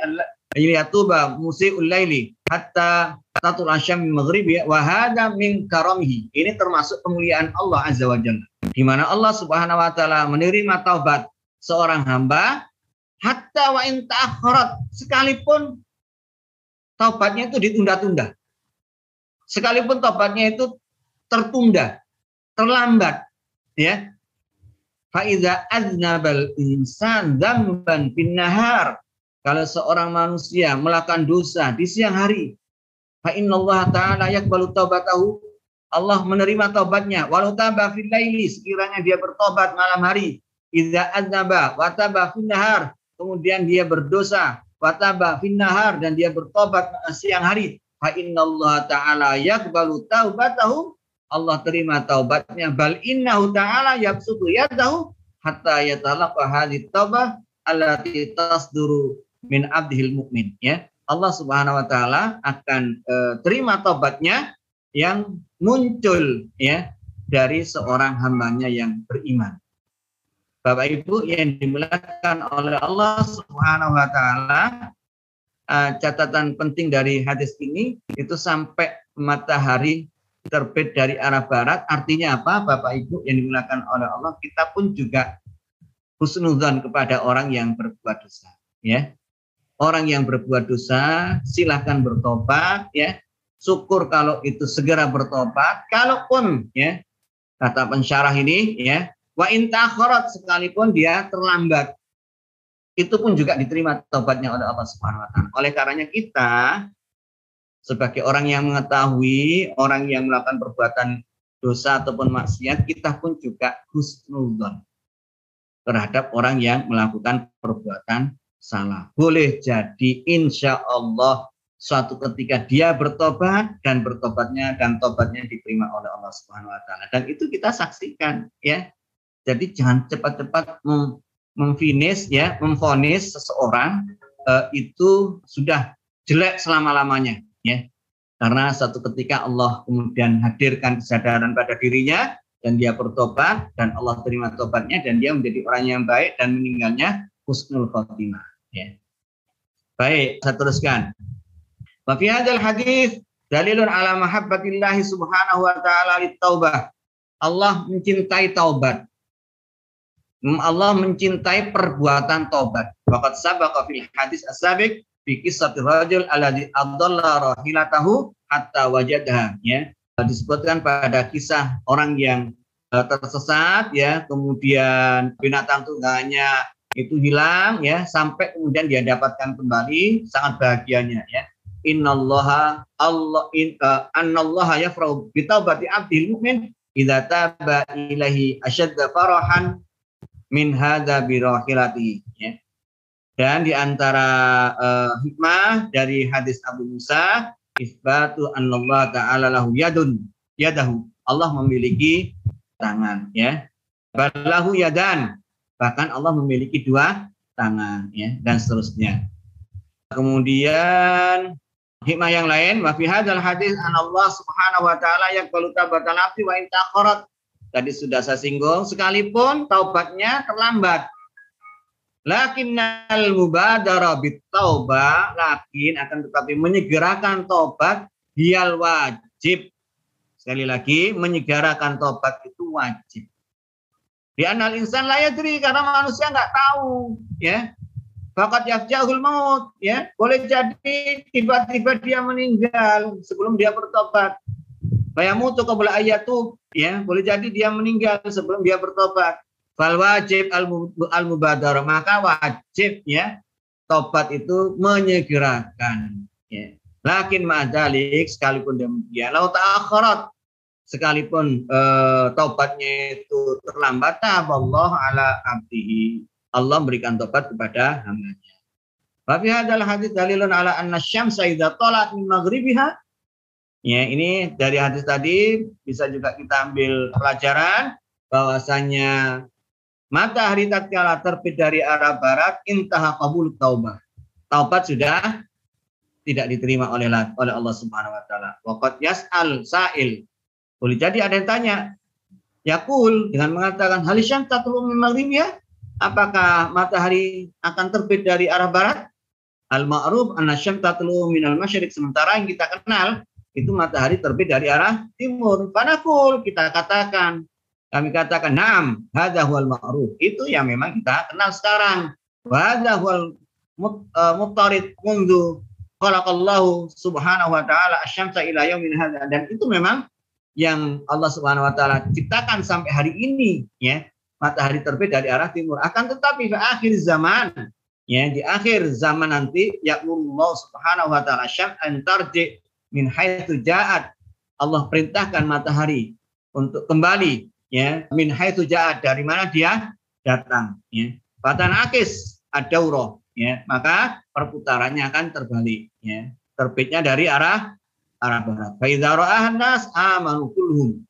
yatuba musi ul laili hatta tatul asyam maghribi wa hada min karamihi. Ini termasuk kemuliaan Allah Azza wa Jalla di mana Allah Subhanahu wa taala menerima taubat seorang hamba hatta wa in sekalipun taubatnya itu ditunda-tunda. Sekalipun taubatnya itu tertunda, terlambat, ya. Faiza aznabal insan dzamban bin nahar. Kalau seorang manusia melakukan dosa di siang hari, fa innallaha ta'ala yaqbalu taubatahu. Allah menerima taubatnya walau taba fil laili sekiranya dia bertobat malam hari. Idza aznaba wa taba nahar, kemudian dia berdosa wataba finnahar dan dia bertobat siang hari fa innallaha ta'ala yaqbalu taubatahu Allah terima taubatnya. Bal innahu ta'ala yabsutu yadahu hatta yatalaqa hadhihi taubah allati tasduru min abdihil mukmin ya Allah Subhanahu wa taala akan e, terima taubatnya yang muncul ya dari seorang hambanya yang beriman. Bapak Ibu yang dimuliakan oleh Allah Subhanahu wa taala, uh, catatan penting dari hadis ini itu sampai matahari terbit dari arah barat artinya apa Bapak Ibu yang dimuliakan oleh Allah kita pun juga husnuzan kepada orang yang berbuat dosa ya orang yang berbuat dosa silahkan bertobat ya syukur kalau itu segera bertobat kalaupun ya kata pensyarah ini ya Wa intakhorat sekalipun dia terlambat. Itu pun juga diterima taubatnya oleh Allah Subhanahu wa taala. Oleh karenanya kita sebagai orang yang mengetahui, orang yang melakukan perbuatan dosa ataupun maksiat, kita pun juga husnudzon terhadap orang yang melakukan perbuatan salah. Boleh jadi insya Allah suatu ketika dia bertobat dan bertobatnya dan tobatnya diterima oleh Allah Subhanahu wa taala. Dan itu kita saksikan ya. Jadi jangan cepat-cepat memfinish ya, memfonis seseorang uh, itu sudah jelek selama-lamanya ya. Karena satu ketika Allah kemudian hadirkan kesadaran pada dirinya dan dia bertobat dan Allah terima tobatnya dan dia menjadi orang yang baik dan meninggalnya husnul khotimah ya. Baik, saya teruskan. Wa fi hadzal hadis dalilun ala mahabbatillahi subhanahu wa ta'ala taubah. Allah mencintai taubat. Allah mencintai perbuatan tobat. Waqad sabaqa fil hadis as-sabiq fi qissati rajul alladhi adalla rahilatahu hatta wajadaha ya. Disebutkan pada kisah orang yang uh, tersesat ya, kemudian binatang tunggangannya itu hilang ya sampai kemudian dia dapatkan kembali sangat bahagianya ya. Innallaha Allah in, uh, annallaha yafrahu bi taubati abdil mu'min idza taba ilahi asyadda farahan min hadza birahilati ya. Dan di antara uh, hikmah dari hadis Abu Musa isbatu Allah taala lahu yadun yadahu. Allah memiliki tangan ya. Balahu yadan. Bahkan Allah memiliki dua tangan ya dan seterusnya. Kemudian hikmah yang lain wa fi hadzal hadis an Allah Subhanahu wa taala yaqbalu tabatan abdi wa in Tadi sudah saya singgung, sekalipun taubatnya terlambat. Lakinnal mubadara taubah, lakin akan tetapi menyegerakan taubat hial wajib. Sekali lagi, menyegerakan taubat itu wajib. Di anal insan layak diri karena manusia nggak tahu, ya. Fakat yafjahul maut, ya. Boleh jadi tiba-tiba dia meninggal sebelum dia bertobat. Bayamutu qabla ayatu ya boleh jadi dia meninggal sebelum dia bertobat. Fal wajib al mubadar maka wajib ya tobat itu menyegerakan. Ya. Lakin ma'adalik sekalipun demikian. Lau ta'akharat sekalipun uh, taubatnya itu terlambat Allah ala abdihi. Allah memberikan tobat kepada hambanya. Tapi adalah hadis dalilun ala anna syamsa idza talat min maghribiha. Ya, ini dari hadis tadi bisa juga kita ambil pelajaran bahwasanya matahari tatkala terbit dari arah barat intaha qabul taubah. Taubat sudah tidak diterima oleh oleh Allah Subhanahu wa taala. Yas'al sa'il. Boleh jadi ada yang tanya, Yakul dengan mengatakan halisyam tatlu min ya? Apakah matahari akan terbit dari arah barat? Al-ma'ruf anna syam tatlu min al-masyriq sementara yang kita kenal itu matahari terbit dari arah timur. Panakul kita katakan, kami katakan, naam, hadza huwal ma'ruf. Itu yang memang kita kenal sekarang. Hadza huwal uh, muttarid mundu khalaqallahu subhanahu wa ta'ala asyamsa ila yaumin hadza dan itu memang yang Allah Subhanahu wa taala ciptakan sampai hari ini ya matahari terbit dari arah timur akan tetapi di akhir zaman ya di akhir zaman nanti ya Allah Subhanahu wa taala syam antarji min haitsu ja'at Allah perintahkan matahari untuk kembali ya min haitsu ja'at dari mana dia datang ya Fatan akis adauro ya maka perputarannya akan terbalik ya terbitnya dari arah arah barat. nas amanu kulluhum.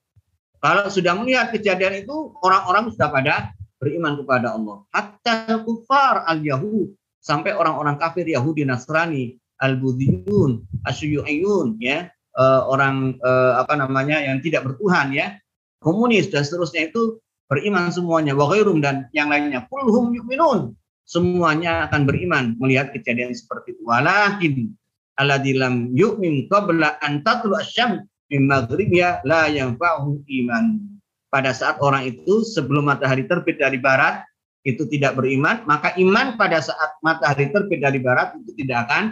Kalau sudah melihat kejadian itu, orang-orang sudah pada beriman kepada Allah. Hatta kufar al-Yahud. Sampai orang-orang kafir Yahudi Nasrani, al-Budiyun, asyuyu'iyun, ya, uh, orang uh, apa namanya yang tidak bertuhan ya, komunis dan seterusnya itu beriman semuanya, wa dan yang lainnya. Kulhum yu'minun. Semuanya akan beriman melihat kejadian seperti itu. Walakin alladzi lam yu'min qabla an tatlu asyam min maghribiha la yanfa'u iman. Pada saat orang itu sebelum matahari terbit dari barat itu tidak beriman, maka iman pada saat matahari terbit dari barat itu tidak akan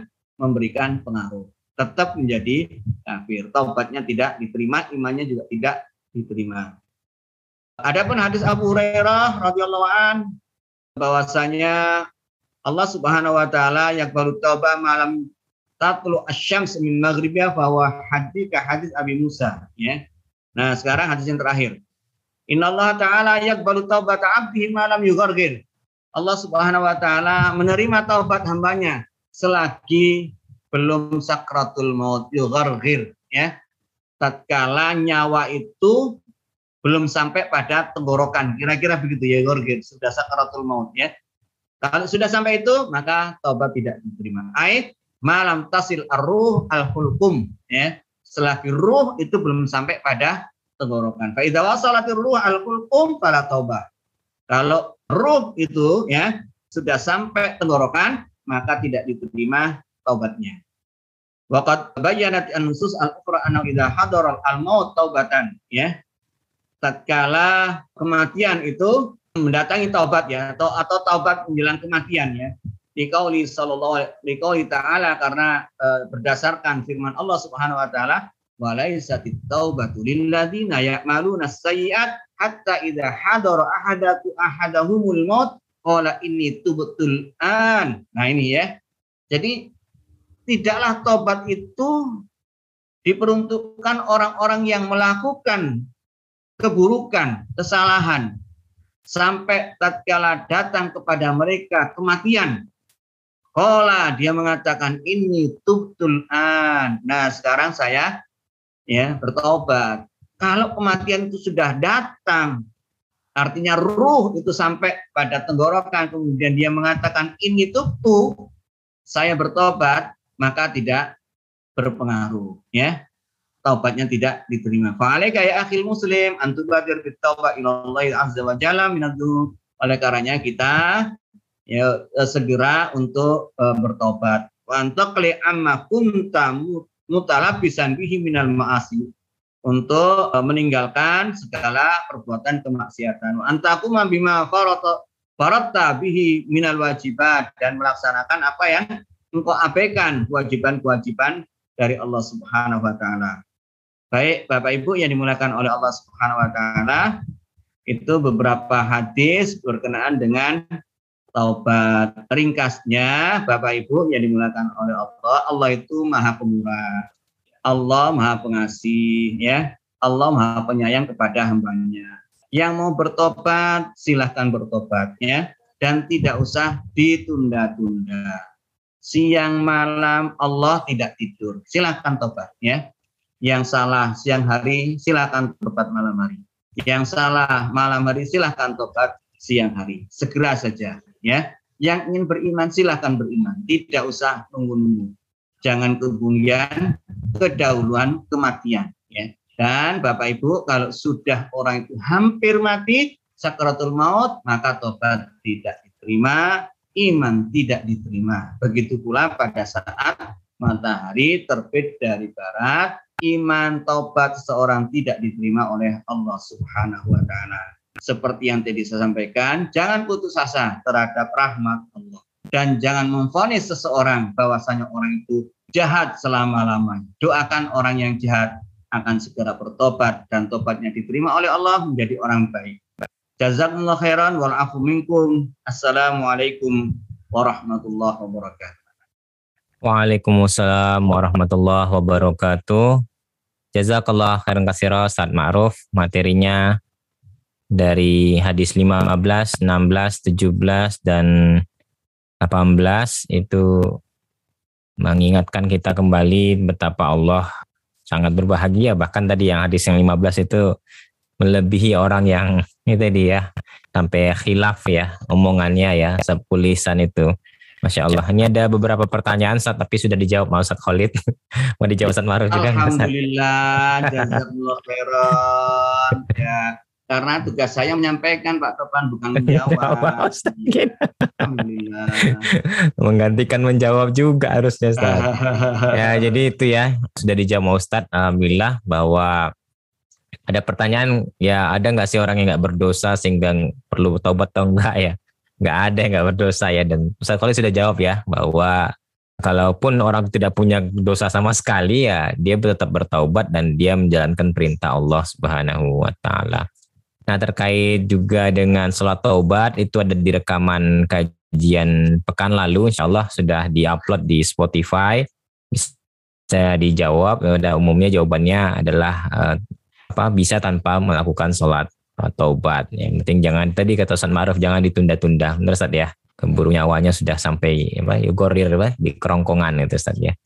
memberikan pengaruh. Tetap menjadi kafir. Taubatnya tidak diterima, imannya juga tidak diterima. Adapun hadis Abu Hurairah radhiyallahu an bahwasanya Allah Subhanahu wa taala yang baru taubat malam tatlu asyams min maghribia bahwa hadis ke hadis Abi Musa ya. Nah, sekarang hadis yang terakhir. Innallaha ta'ala yaqbalu taubata 'abdihi ma lam yughargir. Allah Subhanahu wa taala menerima taubat hambanya selagi belum sakratul maut yughargir ya. Tatkala nyawa itu belum sampai pada tenggorokan. Kira-kira begitu ya yughargir, sudah sakratul maut ya. Kalau sudah sampai itu maka taubat tidak diterima. Ayat malam tasil arruh al hulkum ya selagi ruh itu belum sampai pada tenggorokan. Fa idza ruh al hulkum fala taubah. Kalau ruh itu ya sudah sampai tenggorokan maka tidak diterima taubatnya. Waqad bayyanat an-nusus al-ukhra anna idza hadara al-maut taubatan ya. Tatkala kematian itu mendatangi taubat ya atau atau taubat menjelang kematian ya Dikauli sallallahu dikauli ta'ala karena e, berdasarkan firman Allah Subhanahu wa taala walaisatit taubatu lil ladzina ya'maluna sayyi'at hatta idza hadara ahadatu ahadahumul maut qala inni tubtul an. Nah ini ya. Jadi tidaklah tobat itu diperuntukkan orang-orang yang melakukan keburukan, kesalahan sampai tatkala datang kepada mereka kematian Kola dia mengatakan ini tubtul an. Nah sekarang saya ya bertobat. Kalau kematian itu sudah datang, artinya ruh itu sampai pada tenggorokan, kemudian dia mengatakan ini tubtu, saya bertobat, maka tidak berpengaruh. Ya, taubatnya tidak diterima. Fa'alaika ya akhil muslim antubadir bitaubat ilallahi azza wa jalla minadzu. Oleh karenanya kita ya eh, segera untuk uh, bertobat. Wantakli amma kunta mutalabisan bihi minal ma'asi untuk uh, meninggalkan segala perbuatan kemaksiatan. Antaku bima farata farata bihi minal wajibat dan melaksanakan apa yang engkau abaikan kewajiban-kewajiban dari Allah Subhanahu wa taala. Baik, Bapak Ibu yang dimulakan oleh Allah Subhanahu wa taala, itu beberapa hadis berkenaan dengan taubat. Ringkasnya, Bapak Ibu yang dimulakan oleh Allah, Allah itu maha pemurah. Allah maha pengasih, ya. Allah maha penyayang kepada hambanya. Yang mau bertobat, silahkan bertobat, ya. Dan tidak usah ditunda-tunda. Siang malam Allah tidak tidur. Silahkan tobat, ya. Yang salah siang hari, silahkan tobat malam hari. Yang salah malam hari, silahkan tobat siang hari. Segera saja ya yang ingin beriman silahkan beriman tidak usah nunggu-nunggu jangan kemudian kedahuluan kematian ya dan Bapak Ibu kalau sudah orang itu hampir mati sakaratul maut maka tobat tidak diterima iman tidak diterima begitu pula pada saat matahari terbit dari barat iman taubat seseorang tidak diterima oleh Allah Subhanahu wa taala seperti yang tadi saya sampaikan, jangan putus asa terhadap rahmat Allah dan jangan memfonis seseorang bahwasanya orang itu jahat selama-lamanya. Doakan orang yang jahat akan segera bertobat dan tobatnya diterima oleh Allah menjadi orang baik. Jazakumullah khairan wal afu minkum. Assalamualaikum warahmatullahi wabarakatuh. Waalaikumsalam warahmatullahi wabarakatuh. Jazakallah khairan kasira Ustaz Ma'ruf. Materinya dari hadis 15, 16, 17 dan 18 itu mengingatkan kita kembali betapa Allah sangat berbahagia bahkan tadi yang hadis yang 15 itu melebihi orang yang itu tadi ya sampai khilaf ya omongannya ya sepulisan itu Masya Allah. Ini ada beberapa pertanyaan saat tapi sudah dijawab mau Ustaz Khalid. Mau dijawab Ustaz Maruf juga. Alhamdulillah. Jazakumullah khairan. Ya. Karena tugas saya menyampaikan Pak Topan bukan menjawab. Alhamdulillah. Menggantikan menjawab juga harusnya Ustaz. ya jadi itu ya sudah dijawab Ustaz. Alhamdulillah bahwa ada pertanyaan ya ada nggak sih orang yang nggak berdosa sehingga perlu taubat atau enggak ya? nggak ada yang nggak berdosa ya dan Ustaz Khalid sudah jawab ya bahwa kalaupun orang tidak punya dosa sama sekali ya dia tetap bertaubat dan dia menjalankan perintah Allah Subhanahu wa taala. Nah, terkait juga dengan sholat taubat itu ada di rekaman kajian pekan lalu insya Allah sudah diupload di Spotify. Bisa dijawab, pada umumnya jawabannya adalah eh, apa bisa tanpa melakukan sholat taubat. Yang penting jangan tadi kata Ustaz Ma'ruf jangan ditunda-tunda. Benar Ustaz ya? Keburu nyawanya sudah sampai apa yugorir apa di kerongkongan itu Ustaz ya.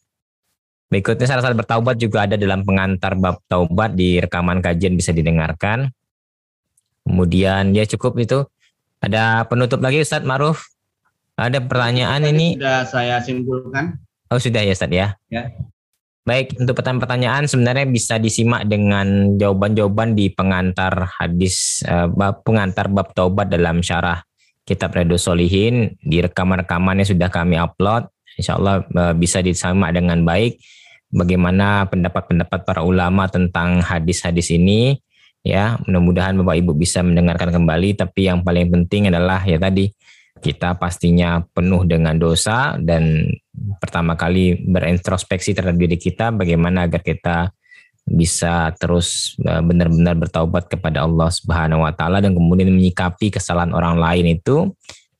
Berikutnya syarat bertaubat juga ada dalam pengantar bab taubat di rekaman kajian bisa didengarkan. Kemudian ya cukup itu. Ada penutup lagi Ustaz Ma'ruf? Ada pertanyaan ini? Sudah saya simpulkan. Oh sudah ya Ustaz ya? Ya. Baik, untuk pertanyaan-pertanyaan sebenarnya bisa disimak dengan jawaban-jawaban di pengantar hadis bab pengantar bab taubat dalam syarah kitab Redus Solihin di rekaman-rekamannya sudah kami upload. Insya Allah uh, bisa disimak dengan baik bagaimana pendapat-pendapat para ulama tentang hadis-hadis ini. Ya mudah-mudahan Bapak Ibu bisa mendengarkan kembali. Tapi yang paling penting adalah ya tadi kita pastinya penuh dengan dosa dan pertama kali berintrospeksi terhadap diri kita bagaimana agar kita bisa terus e, benar-benar bertaubat kepada Allah Subhanahu wa taala dan kemudian menyikapi kesalahan orang lain itu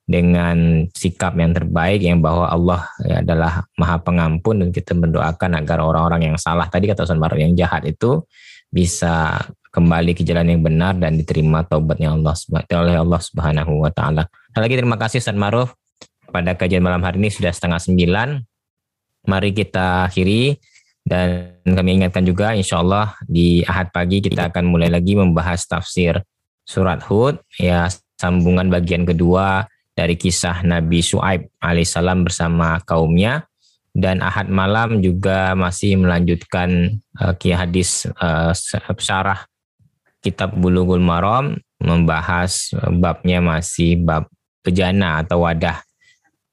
dengan sikap yang terbaik yang bahwa Allah ya, adalah Maha Pengampun dan kita mendoakan agar orang-orang yang salah tadi kata Ustaz yang jahat itu bisa kembali ke jalan yang benar dan diterima taubatnya Allah oleh Allah Subhanahu wa taala. Lagi terima kasih Ustaz Maruf pada kajian malam hari ini sudah setengah sembilan. Mari kita akhiri dan kami ingatkan juga insya Allah di Ahad pagi kita akan mulai lagi membahas tafsir surat Hud ya sambungan bagian kedua dari kisah Nabi Su'aib alaihissalam bersama kaumnya dan Ahad malam juga masih melanjutkan uh, hadis uh, syarah kitab Bulughul Maram membahas babnya masih bab bejana atau wadah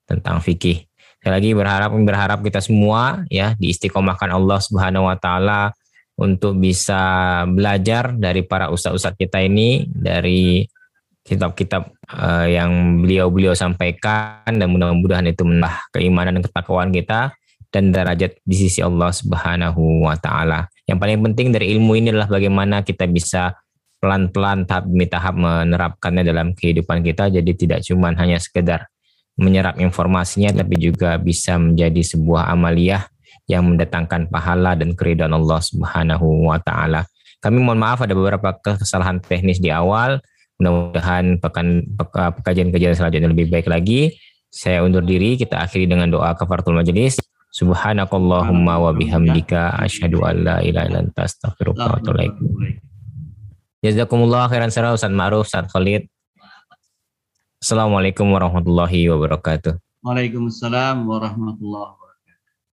tentang fikih. Sekali lagi berharap berharap kita semua ya diistiqomahkan Allah Subhanahu wa taala untuk bisa belajar dari para ustadz-ustadz kita ini dari kitab-kitab uh, yang beliau-beliau sampaikan dan mudah-mudahan itu menambah keimanan dan ketakwaan kita dan derajat di sisi Allah Subhanahu wa taala. Yang paling penting dari ilmu ini adalah bagaimana kita bisa pelan-pelan tahap demi tahap menerapkannya dalam kehidupan kita jadi tidak cuma hanya sekedar menyerap informasinya tapi juga bisa menjadi sebuah amaliyah yang mendatangkan pahala dan keridhaan Allah Subhanahu wa taala. Kami mohon maaf ada beberapa kesalahan teknis di awal. Mudah-mudahan pekan kajian-kajian selanjutnya lebih baik lagi. Saya undur diri, kita akhiri dengan doa kafaratul majelis. Subhanakallahumma wa bihamdika asyhadu an la ilaha illa anta astaghfiruka wa atubu. Jazakumullah khairan sarah Ustaz Ma'ruf, Ustaz Khalid. Assalamualaikum warahmatullahi wabarakatuh. Waalaikumsalam warahmatullahi wabarakatuh.